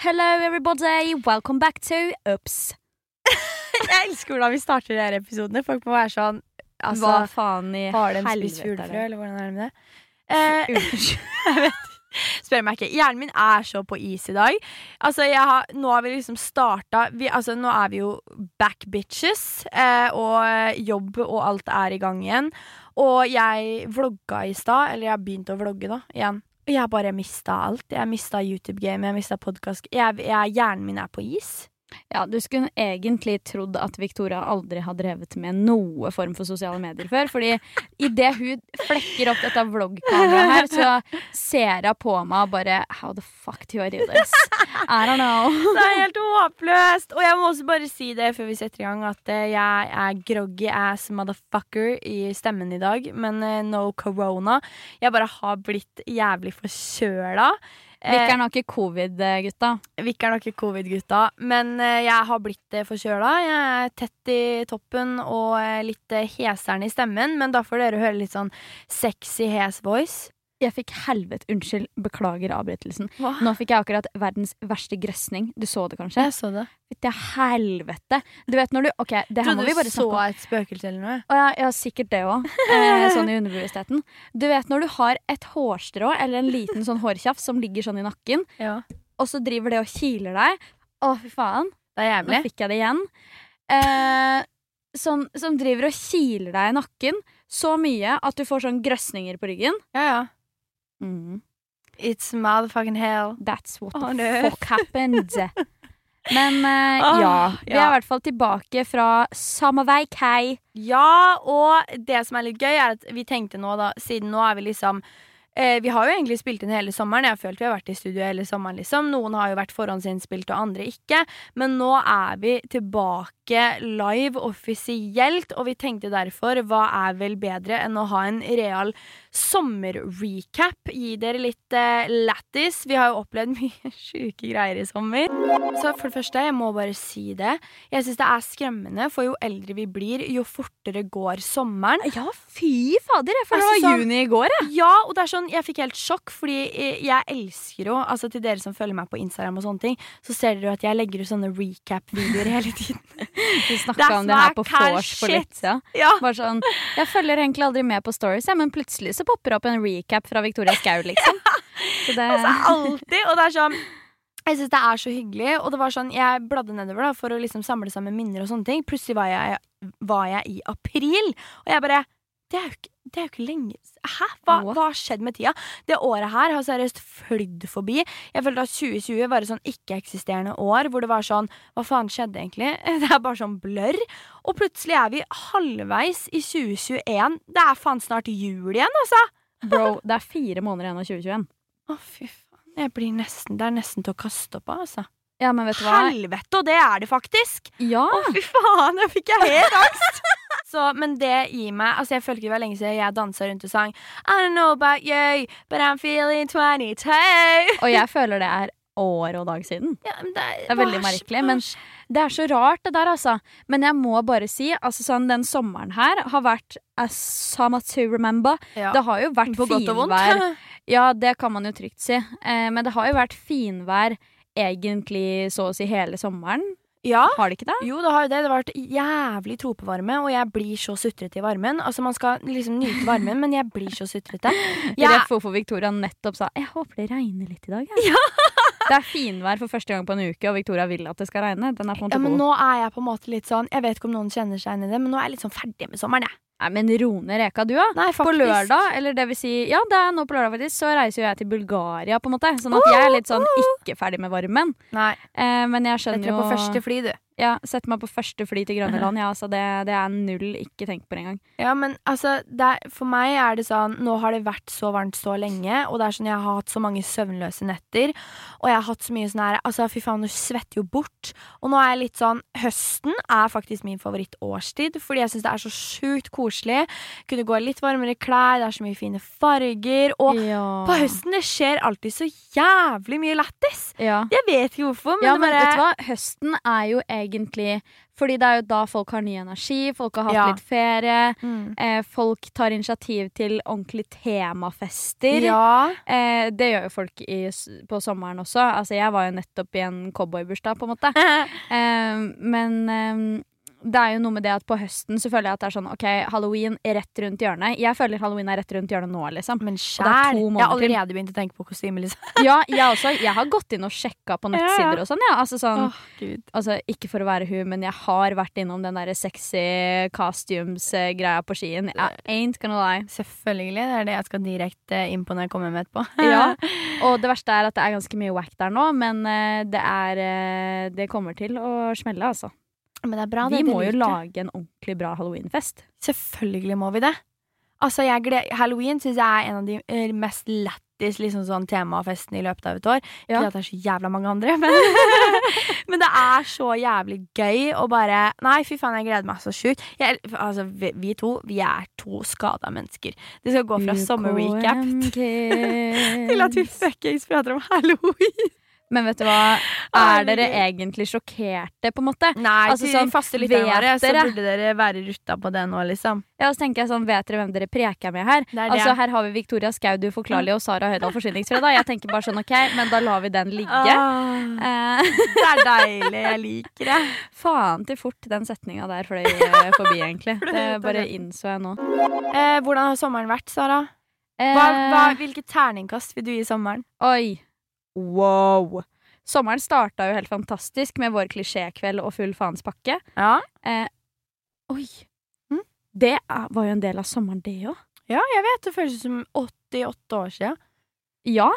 Hello, everybody. Welcome back to Ups. Jeg elsker hvordan vi starter de her episodene. Folk må være sånn altså, Hva faen i Har de spist fuglefrø, eller hvordan er det med det? Eh, jeg vet Spør meg ikke. Hjernen min er så på is i dag. Altså, har, Nå har vi liksom starta vi, altså, Nå er vi jo back bitches, eh, og jobb og alt er i gang igjen. Og jeg vlogga i stad, eller jeg har begynt å vlogge da, igjen. Og jeg bare mista alt. Jeg mista YouTube-game, jeg mista podkast. Hjernen min er på is. Ja, Du skulle egentlig trodd at Victoria aldri har drevet med noe form for sosiale medier før. Fordi idet hun flekker opp dette vloggkameraet her, så ser hun på meg og bare How the fuck do I do this? I don't know. Det er helt håpløst! Og jeg må også bare si det før vi setter i gang, at eh, jeg er groggy ass motherfucker i stemmen i dag. Men eh, no corona. Jeg bare har blitt jævlig forkjøla. Vikkeren har ikke covid, eh, gutta. Vikkeren har ikke covid-gutta. Men eh, jeg har blitt eh, forkjøla. Jeg er tett i toppen og eh, litt eh, heseren i stemmen. Men da får dere høre litt sånn sexy hes voice. Jeg fikk helvete Unnskyld, beklager avbrytelsen. Hva? Nå fikk jeg akkurat verdens verste grøsning. Du så det kanskje? Jeg så det. Fytti helvete. Du vet når du Ok, det her må Trodde vi bare så snakke om. et spøkelse eller noe. Å ja, ja, sikkert det òg. Eh, sånn i underbevisstheten. Du vet når du har et hårstrå eller en liten sånn hårtjafs som ligger sånn i nakken, Ja. og så driver det og kiler deg. Å, fy faen. Det er jævlig. Nå fikk jeg det igjen. Eh, sånn, som driver og kiler deg i nakken så mye at du får sånn grøsninger på ryggen. Ja, ja. Mm. It's motherfucking hell. That's what oh, the no. fuck happened. Men uh, oh, ja, vi er i hvert fall tilbake fra sommerveik, hei. Ja, og det som er litt gøy, er at vi tenkte nå, da, siden nå er vi liksom eh, Vi har jo egentlig spilt inn hele sommeren. Jeg har følt vi har vært i studio hele sommeren, liksom. Noen har jo vært forhåndsinnspilt, og andre ikke. Men nå er vi tilbake live offisielt, og vi tenkte derfor hva er vel bedre enn å ha en real sommerrecap? Gi dere litt eh, lættis. Vi har jo opplevd mye sjuke greier i sommer. Så for det første, jeg må bare si det. Jeg syns det er skremmende, for jo eldre vi blir, jo fortere går sommeren. Ja, fy fader. Jeg føler Altså, det var sånn- juni i går, jeg. Ja, og det er sånn, jeg fikk helt sjokk, fordi eh, jeg elsker jo Altså til dere som følger meg på Instagram og sånne ting, så ser dere jo at jeg legger ut sånne recap-videoer hele tiden. Vi snakka om det her på vors for litt siden. Ja. Bare sånn, jeg følger egentlig aldri med på stories, ja, men plutselig så popper det opp en recap fra Victoria Skau, liksom. Så det, Altså alltid. Og det er sånn jeg synes det er så hyggelig. Og det var sånn, Jeg bladde nedover da for å liksom samle sammen minner. og sånne ting Plutselig var jeg, var jeg i april, og jeg bare det er, jo ikke, det er jo ikke lenge Hæ? Hva, hva har skjedd med tida? Det året her har seriøst flydd forbi. Jeg følte at 2020 var et sånn ikke-eksisterende år hvor det var sånn Hva faen skjedde egentlig? Det er bare sånn blørr. Og plutselig er vi halvveis i 2021. Det er faen snart jul igjen, altså! bro, det er fire måneder igjen av 2021. Å, fy faen. Jeg blir nesten, det er nesten til å kaste opp av, altså. Ja, men vet du hva? Helvete, og det er det faktisk! Ja, Å, fy faen, jeg fikk jeg helt angst! Så, men det gir meg Altså, jeg føler ikke det var lenge siden jeg dansa rundt og sang I don't know about you, but I'm feeling 22. og jeg føler det er år og dag siden. Ja, men det, Det er veldig merkelig, men det er så rart det der, altså. Men jeg må bare si, altså sånn, den sommeren her har vært a summer to remember. ja. Det har jo vært På finvær. Ja, det kan man jo trygt si. Eh, men det har jo vært finvær egentlig så å si hele sommeren. Ja. Har det ikke det? Jo, det har jo det. Det har vært jævlig tropevarme, og jeg blir så sutrete i varmen. Altså, Man skal liksom nyte varmen, men jeg blir så sutrete. Jeg, Ref hvorfor Victoria nettopp sa 'jeg håper det regner litt i dag'. Ja. Det er finvær for første gang på en uke, og Victoria vil at det skal regne. Den er på en ja, men god. nå er jeg på en måte litt sånn Jeg vet ikke om noen kjenner seg igjen i det, men nå er jeg litt sånn ferdig med sommeren, jeg. Nei, men ro ned reka, du, da. Ja. På lørdag, eller det vil si Ja, det er nå på lørdag, faktisk, så reiser jo jeg til Bulgaria, på en måte. Sånn at jeg er litt sånn ikke ferdig med varmen. Nei, Eh, men jeg skjønner jo deg er på første fly, du. Ja, sette meg på første fly til Grønland. Ja, altså det, det er null. Ikke tenk på det engang. Ja, men altså, det er, for meg er det sånn Nå har det vært så varmt så lenge, og det er sånn jeg har hatt så mange søvnløse netter. Og jeg har hatt så mye sånn her Altså, fy faen, du svetter jo bort. Og nå er jeg litt sånn Høsten er faktisk min favorittårstid, fordi jeg syns det er så sjukt koselig. Kunne gå i litt varmere klær, det er så mye fine farger. Og ja. på høsten det skjer alltid så jævlig mye lættis. Ja. Jeg vet ikke hvorfor, men, ja, det men bare du hva? Høsten er jo egentlig Fordi det er jo da folk har ny energi, folk har hatt Ja. litt ferie. Mm. Eh, folk tar initiativ til ordentlige temafester. Ja. Eh, det gjør jo folk i, på sommeren også. Altså, jeg var jo nettopp i en cowboybursdag, på en måte. Eh, men eh, det er jo noe med det at på høsten så føler jeg at det er sånn OK, halloween er rett rundt hjørnet. Jeg føler halloween er rett rundt hjørnet nå, liksom. Men er to Jeg har allerede begynt å tenke på kostyme, liksom. Ja, jeg også. Jeg har gått inn og sjekka på Ja, ja. nettsider og sånn, ja. Altså sånn oh, Gud. Altså, ikke for å være hun, men jeg har vært innom den der sexy costumes-greia på Skien. Jeg ain't gonna lie. Selvfølgelig. Det er det jeg skal direkte inn på når jeg kommer med etterpå. Ja. Og det verste er at det er ganske mye wack der nå, men eh, det er eh, Det kommer til å smelle, altså. Men det er bra. Vi det, det må jo lage en ordentlig bra halloweenfest. Selvfølgelig må vi det. Altså. Halloween syns jeg er en av de eh, mest lættis liksom sånn temafestene i løpet av et år. Ja. Ikke at det er så jævla mange andre, men, men det er så jævlig gøy å bare Nei, fy faen, jeg gleder meg så sjukt. Jeg- Altså, vi, vi to, vi er to skada mennesker. Det skal gå fra sommerrecap til at vi fuckings prater om halloween. Men vet du hva? Er dere egentlig sjokkerte, på en måte? Nei, Altså, til sånn, de faste lytterne våre, så burde dere være rutta på det nå, liksom. Ja, så tenker jeg sånn, Vet dere hvem dere preker med her? Det er det. Altså, Her har vi Victoria Skaud Forklarlig og Sara Høydahl Forsyningsfredag. Jeg tenker bare sånn, ok, men da lar vi den ligge. Ah, Eh, det er deilig. Jeg liker det. faen til fort den setninga der fløy eh, forbi, egentlig. Det bare innså jeg nå. Eh, hvordan har sommeren vært, Sara? Eh, Hva, hva, hvilket terningkast vil du gi sommeren? Oi. Wow. Sommeren starta jo helt fantastisk med vår klisjékveld og full faenspakke. Ja. Ja, Oi. Mm. Det er, var jo en del av sommeren, det òg. ja jeg vet. Det føles som 88 år siden. Ja.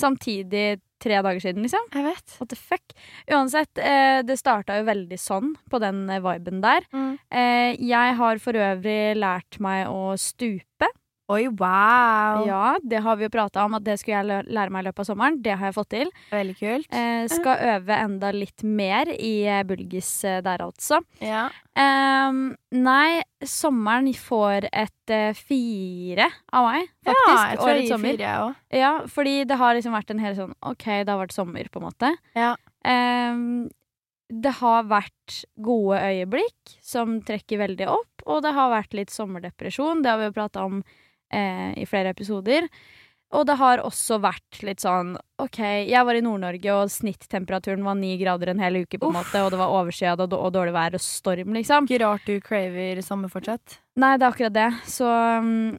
Samtidig tre dager siden, liksom. Jeg vet. What the fuck? Uansett, eh, det starta jo veldig sånn på den eh, viben der. Mm. Eh, jeg har for øvrig lært meg å stupe. Oi, wow. Ja, det har vi jo prata om at det skulle jeg lære meg i løpet av sommeren. Det har jeg fått til. Veldig kult. Eh, skal øve enda litt mer i eh, bulgis eh, der, altså. Ja. Eh, nei, sommeren får et eh, fire av meg, faktisk. ja, jeg tror jeg gir fire, jeg òg. Ja, fordi det har liksom vært en hel sånn OK, det har vært sommer, på en måte. Ja. Det har vært gode øyeblikk som trekker veldig opp, og det har vært litt sommerdepresjon. Det har vi jo prata om eh, i flere episoder. Og det har også vært litt sånn OK, jeg var i Nord-Norge, og snittemperaturen var ni grader en hel uke, på en måte, og det var overskyet og, og dårlig vær og storm, liksom. Ikke rart du craver sommer fortsatt. Nei, det er akkurat det. Så um,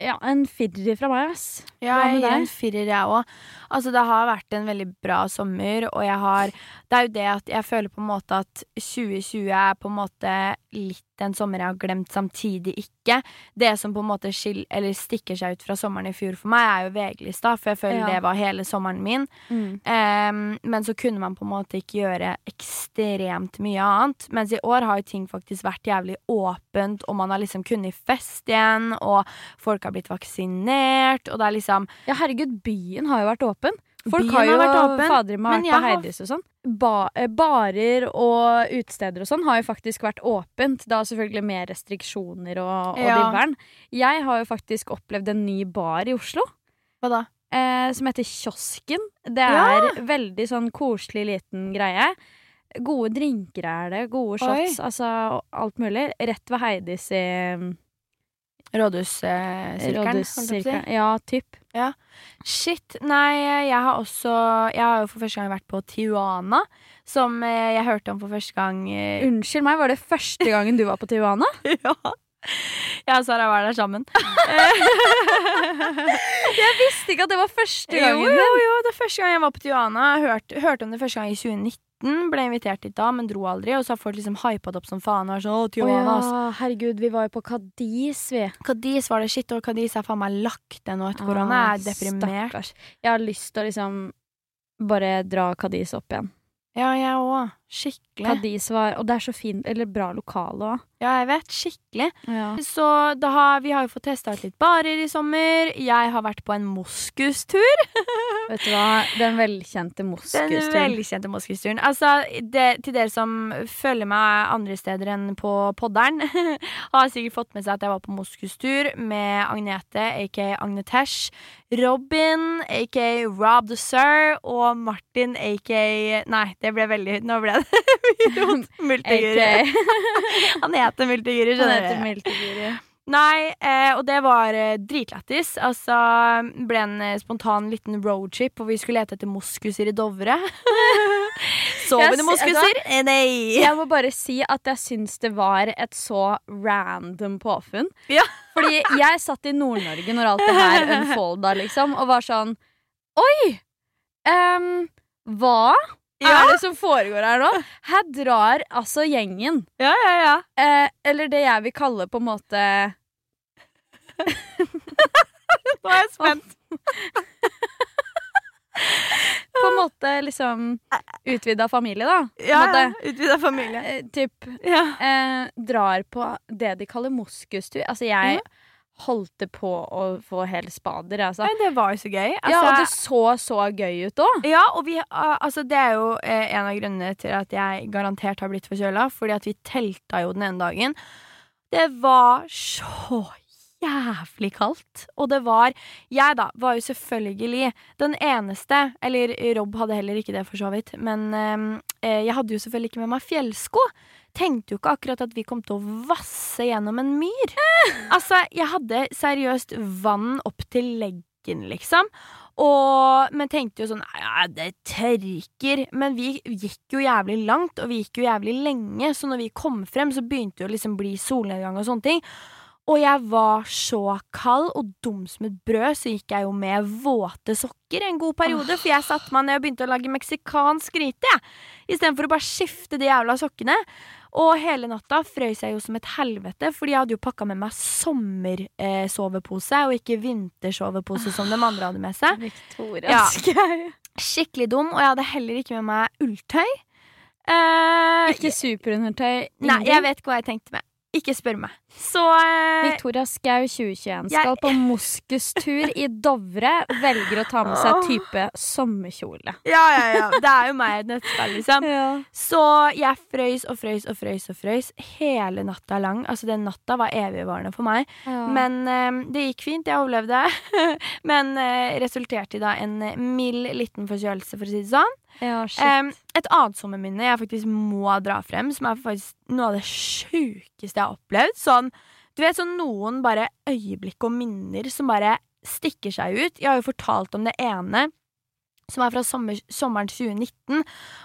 ja, en firer fra meg, ass. Ja, jeg gir en firer, jeg òg. Altså, det har vært en veldig bra sommer, og jeg har Det er jo det at jeg føler på en måte at 2020 er på en måte litt en sommer jeg har glemt, samtidig ikke. Det som på en måte skil, eller stikker seg ut fra sommeren i fjor for meg, er jo VG-lista, for jeg føler Ja. det var hele sommeren min. Em, men så kunne man på en måte ikke gjøre ekstremt mye annet. Mens i år har jo ting faktisk vært jævlig åpent, og man har liksom kunnet fest igjen, og folk har blitt vaksinert, og det er liksom Ja, herregud, byen har jo vært åpen. Folk Byen har jo har vært åpen, fader meg vært på Heidis og sånn. Ba eh, barer og utesteder og sånn har jo faktisk vært åpent. Da selvfølgelig mer restriksjoner og, og Ja. diveren. Jeg har jo faktisk opplevd en ny bar i Oslo. Hva da? Eh, som heter Kiosken. Det Ja. er veldig sånn koselig liten greie. Gode drinker er det, gode shots, altså alt mulig. Rett ved Heidis i Rådhussirkelen? si. Ja, typ. Shit. Nei, jeg har også Jeg har jo for første gang vært på Tijuana, som eh, jeg hørte om for første gang eh, Unnskyld meg, var det første gangen du var på Tijuana? Ja. Jeg og Sara var der sammen. Jeg visste ikke at det var første gangen. jo, jo, det er første gang jeg var på Tijuana. Hørte, hørte om det første gang i 2019. Ble invitert dit da, men dro aldri. Og så har folk liksom hypa det opp som faen. Og så, sånn, å, Å Tijuana, ass. ja, herregud, vi var jo på Cadiz, vi. Cadiz var det shit, og Cadiz er faen meg lagt det nå etter korona. Jeg er deprimert. Stakkars. Jeg har lyst til å liksom bare dra Cadiz opp igjen. Ja, jeg òg. Skikkelig. Cadiz var Og det er så fint, eller bra lokale òg. Ja, jeg vet. Skikkelig. Ja. Så har, vi har jo fått testa ut litt barer i sommer. Jeg har vært på en moskustur. Vet du hva, den velkjente Den moskusturen. velkjente moskusturen. Altså, det, til dere som følger meg andre steder enn på podderen, har sikkert fått med seg at jeg var på moskustur med Agnete, aka Agnetesh, Robin, aka Rob the Sir, og Martin, aka Nei, det ble veldig Nå ble det Multiguri. Han heter Multiguri, Han skjønner heter du. Multiguri. Nei, eh, og det var eh, dritlættis. Altså, ble en eh, spontan liten roadtrip, og vi skulle lete etter moskuser i Dovre. Sy- moskuser? Eh, Nei. Jeg må bare si at jeg syns det var et så random påfunn. Ja. Fordi jeg satt i Nord-Norge når alt det her unfolda, liksom, og var sånn Oi! Um, hva Ja. er det som foregår her nå? Her drar altså gjengen. Ja, ja, ja. Eh, eller det jeg vil kalle på en måte Nå er jeg spent. På en måte liksom utvida familie, da. Ja, ja. Utvida familie. eh, typ Ja. eh, drar på det de kaller moskustur. Altså, jeg holdt på å få hele spader, altså. Men det var jo så gøy. ja, og det Altså, så så gøy ut òg. ja, og vi, altså, det er jo eh, en av grunnene til at jeg garantert har blitt forkjøla, fordi at vi telta jo den ene dagen. Det var så jævlig kaldt. Og det var Jeg, da, var jo selvfølgelig den eneste Eller Rob hadde heller ikke det, for så vidt. Men eh, jeg hadde jo selvfølgelig ikke med meg fjellsko. Tenkte jo ikke akkurat at vi kom til å vasse gjennom en myr. Altså, jeg hadde seriøst vann opp til leggen, liksom. Og, men tenkte jo sånn Ja, det tørker. Men vi gikk jo jævlig langt, og vi gikk jo jævlig lenge, så når vi kom frem, så begynte det å liksom bli solnedgang og sånne ting. Og jeg var så kald og dum som et brød, så gikk jeg jo med våte sokker en god periode. For jeg satte meg ned og begynte å lage meksikansk gryte, jeg. Istedenfor å bare skifte de jævla sokkene. Og hele natta frøys jeg jo som et helvete, fordi jeg hadde jo pakka med meg sommersovepose, og ikke vintersovepose som de andre hadde med seg. Ja. Skikkelig dum, og jeg hadde heller ikke med meg ulltøy. Uh, Ikke superundertøy. Nei, jeg vet ikke hva jeg tenkte med. Ikke spør meg. Så eh, Victoria Skau 2021 Jeg- skal på moskustur i Dovre. Velger å ta med seg type sommerkjole. Ja, ja, ja. Det er jo meg i et nøtteskall, liksom. Ja. Så jeg frøys og frøys og frøys og frøys hele natta lang. Altså, den natta var evigvarende for meg. Men eh, det gikk fint, jeg overlevde. Men uh, resulterte i da en mild liten forkjølelse, for å si det sånn. Ja, shit. Em, et annet sommerminne jeg faktisk må dra frem, som er faktisk noe av det sjukeste jeg har opplevd. Sånn, du vet sånn noen bare øyeblikk og minner som bare stikker seg ut. Jeg har jo fortalt om det ene. Som er fra sommer, sommeren 2019.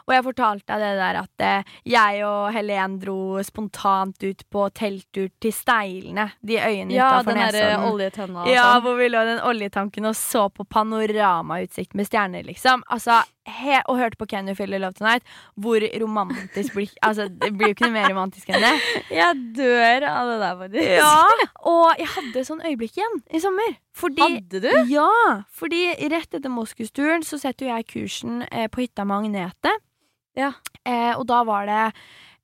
Og jeg fortalte deg det der at eh, jeg og Helen dro spontant ut på telttur til Steilene. De øyene ja, utafor den derre Nesodden. Ja, sånn. hvor vi lå i den oljetanken og så på panoramautsikt med stjerner, liksom. Altså, he og hørte på Can You Feel the Love Tonight. Hvor romantisk blir Altså, det blir jo ikke noe mer romantisk enn det. Jeg dør av det der, faktisk. Ja, Og jeg hadde sånn øyeblikk igjen i sommer. Fordi Hadde du? Ja, fordi rett etter Moskusturen så setter jo jeg kursen eh, på hytta Magnetet. Ja. Eh, og da var det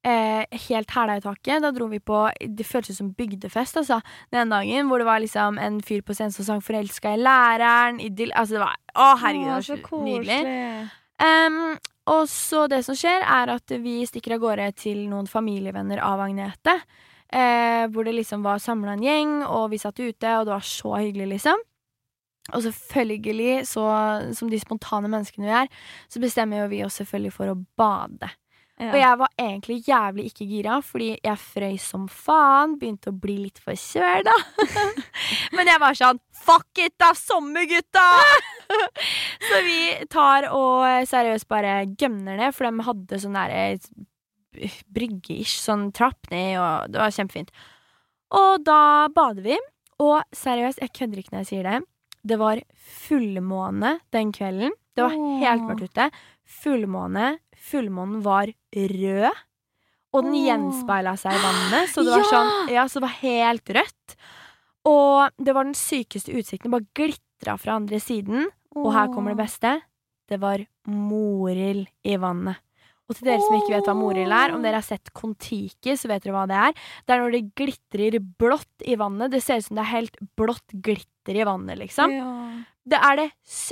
eh, helt hæla i taket. Da dro vi på Det føltes som bygdefest, altså. Den dagen hvor det var liksom en fyr på scenen som sang 'Forelska i læreren'. Idyll Altså, det var Å, herregud, det var så nydelig. Um, og så det som skjer, er at vi stikker av gårde til noen familievenner av Agnete. Eh, hvor det liksom var samla en gjeng, og vi satt ute, og det var så hyggelig, liksom. Og selvfølgelig, så, som de spontane menneskene vi er, så bestemmer jo vi oss selvfølgelig for å bade. Og jeg var egentlig jævlig ikke gira, fordi jeg frøys som faen. Begynte å bli litt forkjøla. Men jeg var sånn Fuck it, da! Sommergutta! så vi tar og seriøst bare gønner ned, for de hadde sånn derre brygge-ish, sånn trapp ned, og det var kjempefint. Og da bader vi, og seriøst, jeg kødder ikke når jeg sier det. Det var fullmåne den kvelden. Det var helt mørkt ute. Fullmåne. Fullmånen var rød. Og den Åh. gjenspeila seg i vannet, så det var Ja! sånn Ja, så det var helt rødt. Og det var den sykeste utsikten. Bare glitra fra andre siden. Og her kommer det beste. Det var morild i vannet. Og til dere som ikke vet hva morild er, om dere har sett Kon-Tiki, så vet dere hva det er. Det er når det glitrer blått i vannet. Det ser ut som det er helt blått glitter i vannet, liksom. Ja. Det er det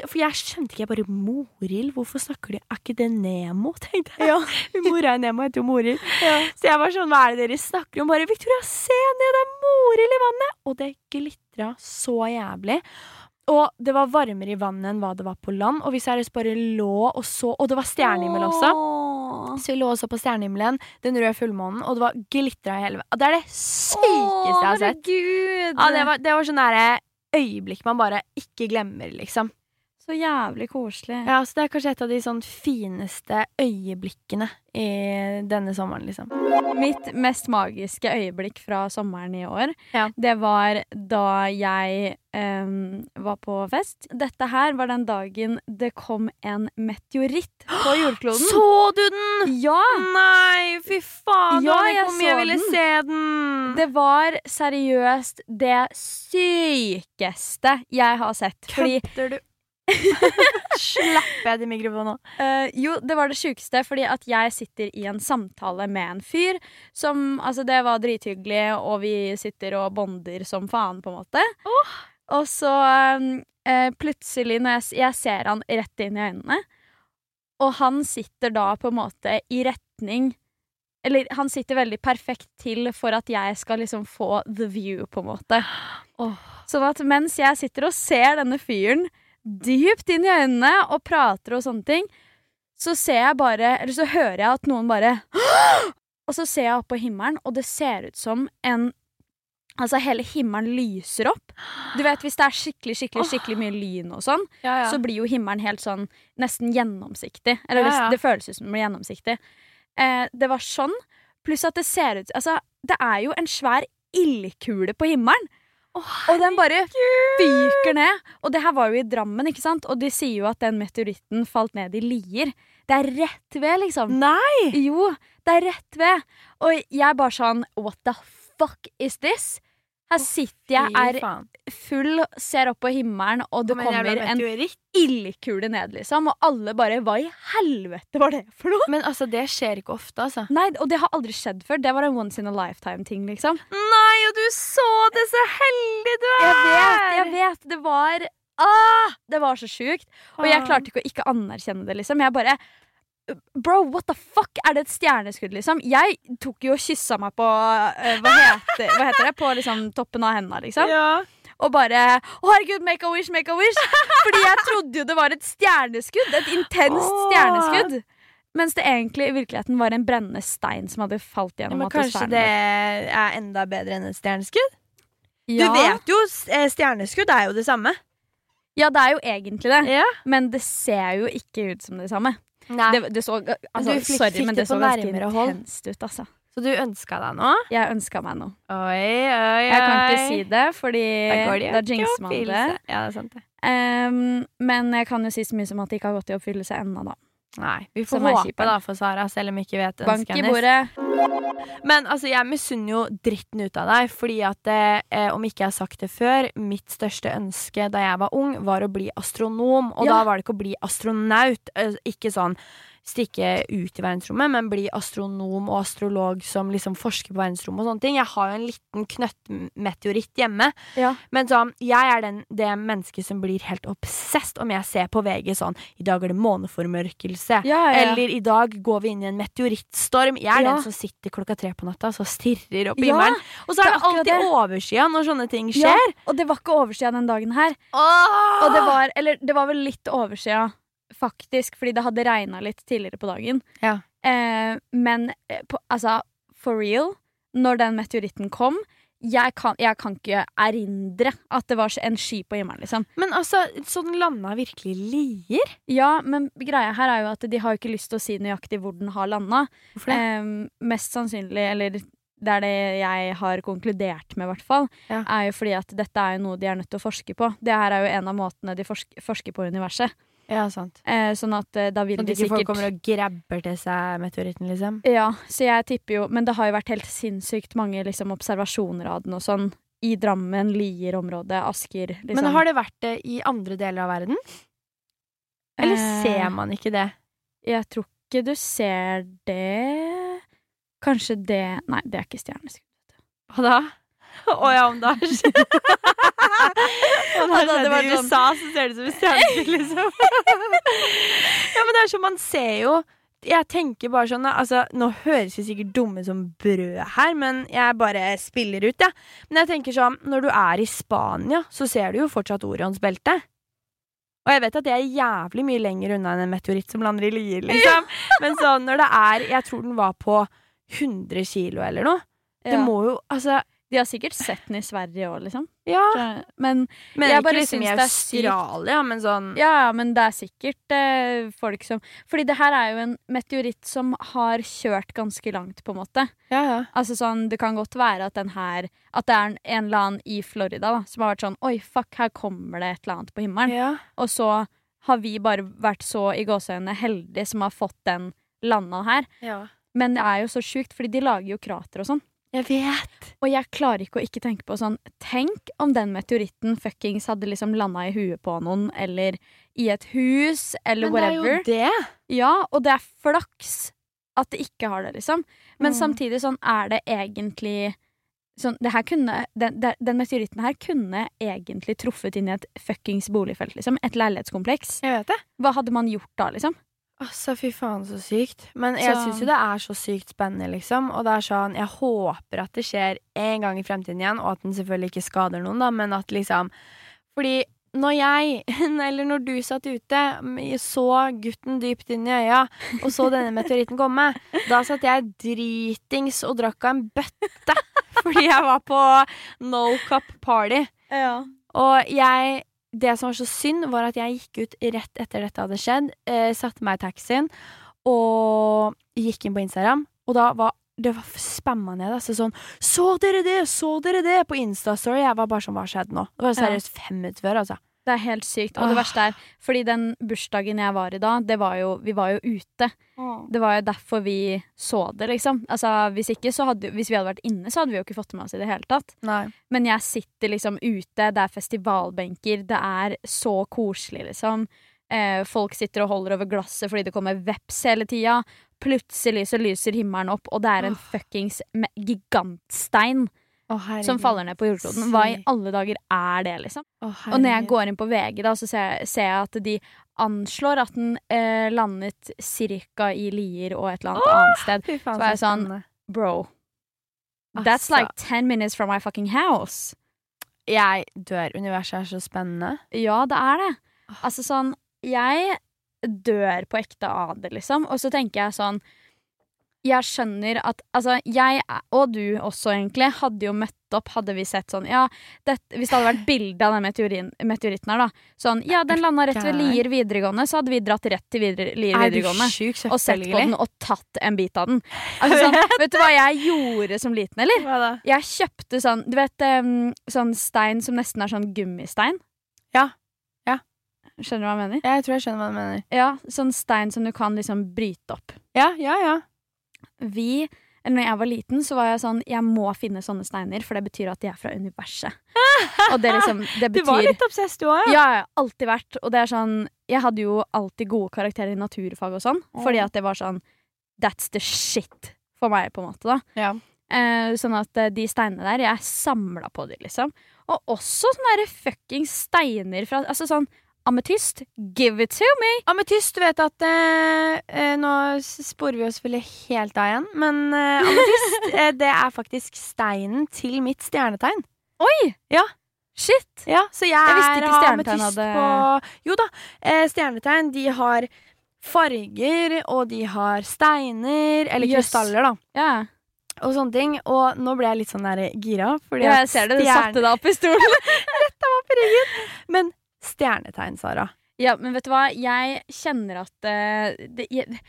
For jeg skjønte ikke, jeg bare Morild? Hvorfor snakker de Er ikke det Nemo? tenkte jeg. Ja. Mora i Nemo heter jo Morild. Så jeg var sånn, hva er det dere snakker om? Bare Victoria, se ned, det er Morild i vannet! Og det glitra så jævlig. Og det var varmere i vannet enn hva det var på land. Og vi seriøst bare lå og så Og det var stjernehimmel også. Så vi lå og så på stjernehimmelen, den røde fullmånen, og det var glitra i hele Det er det sykeste jeg har sett. herregud! Ja, det, var, det var sånn derre øyeblikk man bare ikke glemmer, liksom. Så jævlig koselig. Ja, så Det er kanskje et av de sånn fineste øyeblikkene i denne sommeren, liksom. Mitt mest magiske øyeblikk fra sommeren i år, Ja. det var da jeg em, var på fest. Dette her var den dagen det kom en meteoritt på jordkloden. Så du den?! Ja! Nei, fy faen! Ja, jeg hvor mye jeg ville den. se den! Det var seriøst det sykeste jeg har sett. Kødder du? Slapper jeg til mikrofonen nå? Eh, jo, det var det sjukeste, fordi at jeg sitter i en samtale med en fyr som Altså, det var drithyggelig, og vi sitter og bonder som faen, på en måte. Og så uh, plutselig, når jeg, jeg ser han rett inn i øynene, og han sitter da på en måte i retning Eller han sitter veldig perfekt til for at jeg skal liksom få the view, på en måte. Oh. Sånn at mens jeg sitter og ser denne fyren dypt inn i øynene og prater og sånne ting, så ser jeg bare Eller så hører jeg at noen bare Og så ser jeg opp på himmelen, og det ser ut som en Altså, hele himmelen lyser opp. Du vet, Hvis det er skikkelig skikkelig, skikkelig mye lyn, og sånn, Ja, ja. så blir jo himmelen helt sånn nesten gjennomsiktig. Eller Ja, det, det føles ut som den blir gjennomsiktig. Eh, det var sånn. Pluss at det ser ut Altså, det er jo en svær ildkule på himmelen. Og den bare fyker ned. Og det her var jo i Drammen, ikke sant? Og de sier jo at den meteoritten falt ned i Lier. Det er rett ved, liksom. Nei! Jo, det er rett ved. Og jeg bare sånn What the fuck is this? Her sitter jeg, er full, ser opp på himmelen, og det kommer en ildkule ned, liksom. Og alle bare Hva i helvete var det for noe? Men altså, det skjer ikke ofte, altså. Nei, Og det har aldri skjedd før. Det var en once in a lifetime-ting, liksom. Nei, og du så det! Så heldig du er! Jeg vet, jeg vet. Det var ah, Det var så sjukt. Og jeg klarte ikke å ikke anerkjenne det, liksom. Jeg bare Bro, what the fuck? Er det et stjerneskudd, liksom? Jeg tok jo og kyssa meg på uh, hva, heter, hva heter det? På liksom toppen av hendene, liksom. Ja. Og bare Å, herregud, make a wish, make a wish! Fordi jeg trodde jo det var et stjerneskudd. Et intenst oh. stjerneskudd. Mens det egentlig i virkeligheten var en brennende stein som hadde falt Ja, gjennom men kanskje det er enda bedre enn et stjerneskudd? Ja. Du vet jo, eh, stjerneskudd er jo det samme. ja, det er jo egentlig det. Ja. Men det ser jo ikke ut som det samme. Det, det så, altså, du fikk- sorry, fikk men det det så ganske intenst ut, altså. Så du ønska deg noe? Jeg ønska meg noe. Oi, oi, oi. Jeg kan ikke si det, fordi det da jinxer man det. Ja, det er sant det. Um, men jeg kan jo si så mye som at det ikke har gått i oppfyllelse ennå, da. Nei, vi får håpe da for Sara, selv om vi ikke vet Bank i bordet. Men altså, jeg misunner jo dritten ut av deg, fordi at eh, om ikke jeg har sagt det før, mitt største ønske da jeg var ung, var å bli astronom. Og Ja. da var det ikke å bli astronaut. eh, Ikke sånn stikke ut i verdensrommet, men bli astronom og astrolog som liksom forsker på verdensrommet og sånne ting. Jeg har jo en liten knøttmeteoritt hjemme. Ja. Men sånn, jeg er den, det mennesket som blir helt obsessed om jeg ser på VG sånn I dag er det måneformørkelse. Ja, ja. Eller i dag går vi inn i en meteorittstorm. Jeg er den som sitter klokka tre på natta og stirrer opp i himmelen. Og så er det alltid det. overskya når sånne ting skjer. og det var ikke overskya den dagen her. Åh! Og det var, eller det var vel litt oversida, faktisk, fordi det hadde regna litt tidligere på dagen. Ja. Eh, men eh, på, altså, for real, når den meteoritten kom jeg kan, jeg kan ikke erindre at det var en sky på himmelen, liksom. Men altså, så den landa virkelig Lier? Ja, men greia her er jo at de har ikke lyst til å si nøyaktig hvor den har landa. Hvorfor? Em, mest sannsynlig, eller det er det jeg har konkludert med, i hvert fall, Ja. er jo fordi at dette er jo noe de er nødt til å forske på. Det her er jo en av måtene de forsk forsker på universet. Ja, sant. Eh, sånn at eh, da vil Sånn de sikkert ikke folk kommer og grabber til seg meteoritten, liksom? Ja, så jeg tipper jo Men det har jo vært helt sinnssykt mange liksom, observasjoner av den og sånn. I Drammen, Lier-området, Asker. Liksom. Men har det vært det i andre deler av verden? Eller Eh, ser man ikke det? Jeg tror ikke du ser det Kanskje det Nei, det er ikke stjerneskudd. Hva da? Å ja, om det har skjedd Om det var i USA, så ser det ut som et stjerne liksom. ja, men det er sånn man ser jo Jeg tenker bare sånn altså, Nå høres vi sikkert dumme som brød her, men jeg bare spiller ut, jeg. Ja. Men jeg tenker sånn Når du er i Spania, så ser du jo fortsatt Orionsbeltet. Og jeg vet at det er jævlig mye lenger unna enn en meteoritt som lander i Lier, liksom. Men sånn når det er Jeg tror den var på 100 kilo eller noe. Det Ja. må jo Altså, De har sikkert sett den i Sverige òg, liksom. ja. Så- Men Men Jeg bare liksom syns det er sykt. Australia, men sånn Ja, ja, men det er sikkert eh, folk som Fordi det her er jo en meteoritt som har kjørt ganske langt, på en måte. Ja, ja. Altså sånn, Det kan godt være at den her At det er en, en eller annen i Florida da som har vært sånn Oi, fuck, her kommer det et eller annet på himmelen. ja. Og så har vi bare vært så i gåseøynene heldige som har fått den landa her. ja. Men det er jo så sjukt, fordi de lager jo krater og sånn. Jeg vet. Og jeg klarer ikke å ikke tenke på sånn Tenk om den meteoritten fuckings hadde liksom landa i huet på noen, eller i et hus, eller Men det er jo det. Ja, og det er flaks at det ikke har det, liksom. Men Mm. samtidig sånn er det egentlig sånn, det kunne, den, den, den meteoritten her kunne egentlig truffet inn i et fuckings boligfelt, liksom. Et leilighetskompleks. Jeg vet det. Hva hadde man gjort da, liksom? Altså, fy faen, så sykt. Men jeg Så- syns jo det er så sykt spennende, liksom. Og det er sånn, jeg håper at det skjer en gang i fremtiden igjen, og at den selvfølgelig ikke skader noen, da, men at liksom Fordi når jeg, eller når du satt ute, så gutten dypt inn i øya, og så denne meteoritten komme, da satt jeg dritings og drakk av en bøtte. Fordi jeg var på no cup party. Ja. Og jeg Det som var så synd, var at jeg gikk ut rett etter dette hadde skjedd. Eh, satte meg i taxien og gikk inn på Instagram. Og da var det var spamma ned. Altså sånn 'Så dere det? Så dere det?' på Insta-story. Jeg var bare sånn 'Hva skjedde nå?' Det var seriøst fem minutter før, altså. Det er helt sykt. Og det verste er, fordi den bursdagen jeg var i da, det var jo, vi var jo ute. Det var jo derfor vi så det, liksom. Altså, hvis ikke så hadde, hvis vi hadde vært inne, så hadde vi jo ikke fått det med oss i det hele tatt. Nei. Men jeg sitter liksom ute, det er festivalbenker, det er så koselig, liksom. Eh, folk sitter og holder over glasset fordi det kommer veps hele tida. Plutselig så lyser himmelen opp, og det er en fuckings gigantstein Herregud. som faller ned på jordkloden. Hva i alle dager er det, liksom? Oh, Og når jeg går inn på VG, da, så ser, ser jeg at de anslår at den eh, landet cirka i Lier og et eller annet annet sted. Faen, så er jeg sånn. Bro, that's Altså. like ten minutes from my fucking house. Jeg dør. Universet er så spennende. Ja, det er det. Altså sånn Jeg dør på ekte av det, liksom. Og så tenker jeg sånn Jeg skjønner at Altså, jeg, og du også, egentlig, hadde jo møtt opp, hadde vi sett sånn Ja, det, hvis det hadde vært bilde av den meteorin, meteoritten her, da. Sånn Ja, den landa rett ved. Lier videregående, så hadde vi dratt rett til videre, Lier Er videregående. sjuk, Og sett på den og tatt en bit av den. Altså, sånn, vet du hva jeg gjorde som liten, eller? Jeg kjøpte sånn Du vet sånn stein som nesten er sånn gummistein? Ja. Ja. Skjønner du hva jeg mener? Jeg tror jeg skjønner hva du mener. Ja, sånn stein som du kan liksom bryte opp. Ja, ja, ja. Vi, eller når jeg var liten, så var jeg sånn Jeg må finne sånne steiner, for det betyr at de er fra universet. Og det liksom Det betyr, Du var litt obsess, du òg, Ja, jeg har alltid vært. Og det er sånn Jeg hadde jo alltid gode karakterer i naturfag og sånn, oh. fordi at det var sånn That's the shit for meg, på en måte, da. Ja. Eh, sånn at eh, de steinene der, jeg samla på de, liksom. Og også sånne der fuckings steiner fra Altså sånn Ametyst, give it to me! Ametyst, du vet at eh, eh, Nå sporer vi oss selvfølgelig helt av igjen, men eh, ametyst eh, det er faktisk steinen til mitt stjernetegn. Oi! Ja. Shit! Ja, så jeg, Jeg visste ikke stjernetegn hadde- på Jo da, eh, stjernetegn de har farger, og de har steiner, eller yes. krystaller, da. Ja. Og sånne ting. Og nå ble jeg litt sånn der gira. Fordi ja, jeg ser det. Du satte deg opp i stolen. Men stjernetegn, Sara. ja, men vet du hva? Jeg kjenner at uh, det, jeg,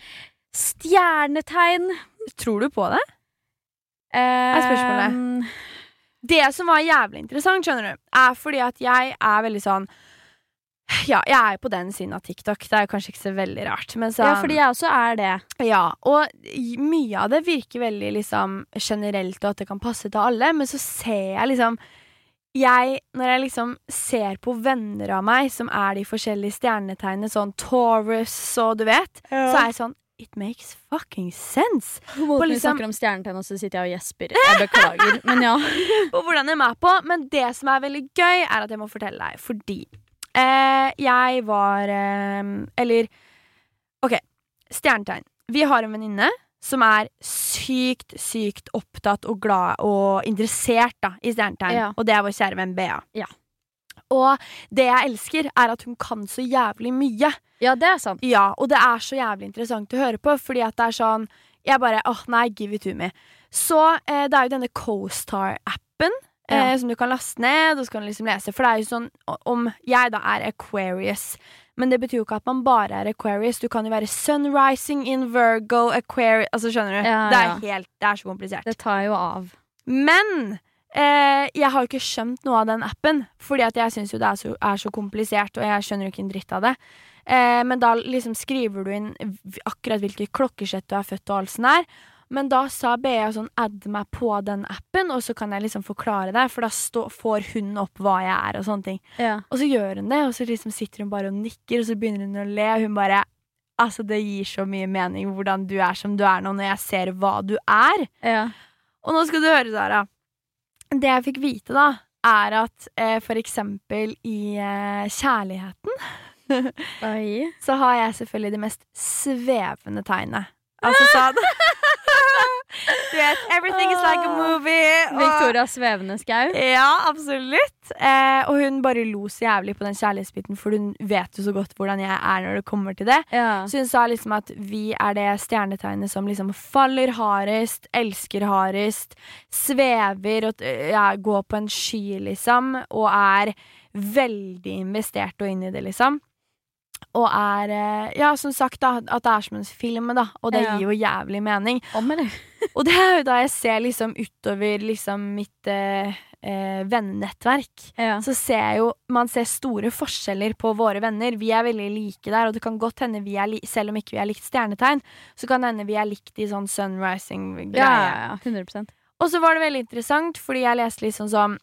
Stjernetegn Tror du på det? er spørsmålet. Det som var jævlig interessant, skjønner du, er fordi at jeg er veldig sånn Ja, jeg er på den siden av TikTok. Det er kanskje ikke så veldig rart. Men så, Ja, fordi jeg også er det. Ja, og mye av det virker veldig liksom generelt, og at det kan passe til alle, men så ser jeg liksom jeg, Når jeg liksom ser på venner av meg som er de forskjellige stjernetegnene, sånn Taurus og du vet, så er jeg sånn It makes fucking sense! Vi liksom- snakker om stjernetegn, og så sitter jeg og gjesper. Jeg beklager, men ja. Og hvordan de er på. Men det som er veldig gøy, er at jeg må fortelle deg, fordi eh, jeg var eh, Eller OK, stjernetegn. Vi har en venninne som er sykt, sykt opptatt og glad og interessert da, i stjernetegn. Ja. Og det er vår kjære venn Bea. Ja. Og det jeg elsker, er at hun kan så jævlig mye. Ja, det er sant. Ja, og det er så jævlig interessant å høre på, fordi at det er sånn Jeg bare åh, nei, give it to me. Så eh, det er jo denne CoStar-appen. Ja. Eh, som du kan laste ned og så kan du liksom lese. For det er jo sånn om jeg da er Aquarius Men det betyr jo ikke at man bare er Aquarius. Du kan jo være Sunrising in Virgo, Aquarius Altså, skjønner du? Ja, det er ja. helt Det er så komplisert. Det tar jo av. Men eh, jeg har jo ikke skjønt noe av den appen, fordi at jeg syns jo det er så, er så komplisert, og jeg skjønner jo ikke en dritt av det. Eh, men da liksom skriver du inn akkurat hvilket klokkeslett du er født og alt sånt her. Men da sa BA sånn add meg på den appen, og så kan jeg liksom forklare det, for da stå, får hun opp hva jeg er og sånne ting. Ja. Og så gjør hun det, og så liksom sitter hun bare og nikker, og så begynner hun å le, og hun bare Altså, det gir så mye mening hvordan du er som du er nå, når jeg ser hva du er. ja. Og nå skal du høre, Sara. Det jeg fikk vite, da, er at eh, for eksempel i eh, kjærligheten så har jeg selvfølgelig det mest svevende tegnet. Altså sånn Du vet, everything is like a movie. og- Victoria Svevende skau. Ja, absolutt. Eh, og hun bare lo så jævlig på den kjærlighetsbiten, for hun vet jo så godt hvordan jeg er når det kommer til det. Ja. Så hun sa liksom at vi er det stjernetegnet som liksom faller hardest, elsker hardest, svever og ja, går på en sky, liksom, og er veldig investert og inn i det, liksom. Og er eh, Ja, som sagt, da, at det er som en film, da, og det Ja. gir jo jævlig mening. Det. Og det er jo da jeg ser liksom utover liksom mitt eh, eh, vennenettverk Ja. så ser jeg jo Man ser store forskjeller på våre venner. Vi er veldig like der, og det kan godt hende vi er selv om ikke vi er likt stjernetegn, så kan det hende vi er likt i sånn sunrising-greie. ja, ja. 100% Og så var det veldig interessant, fordi jeg leste litt sånn som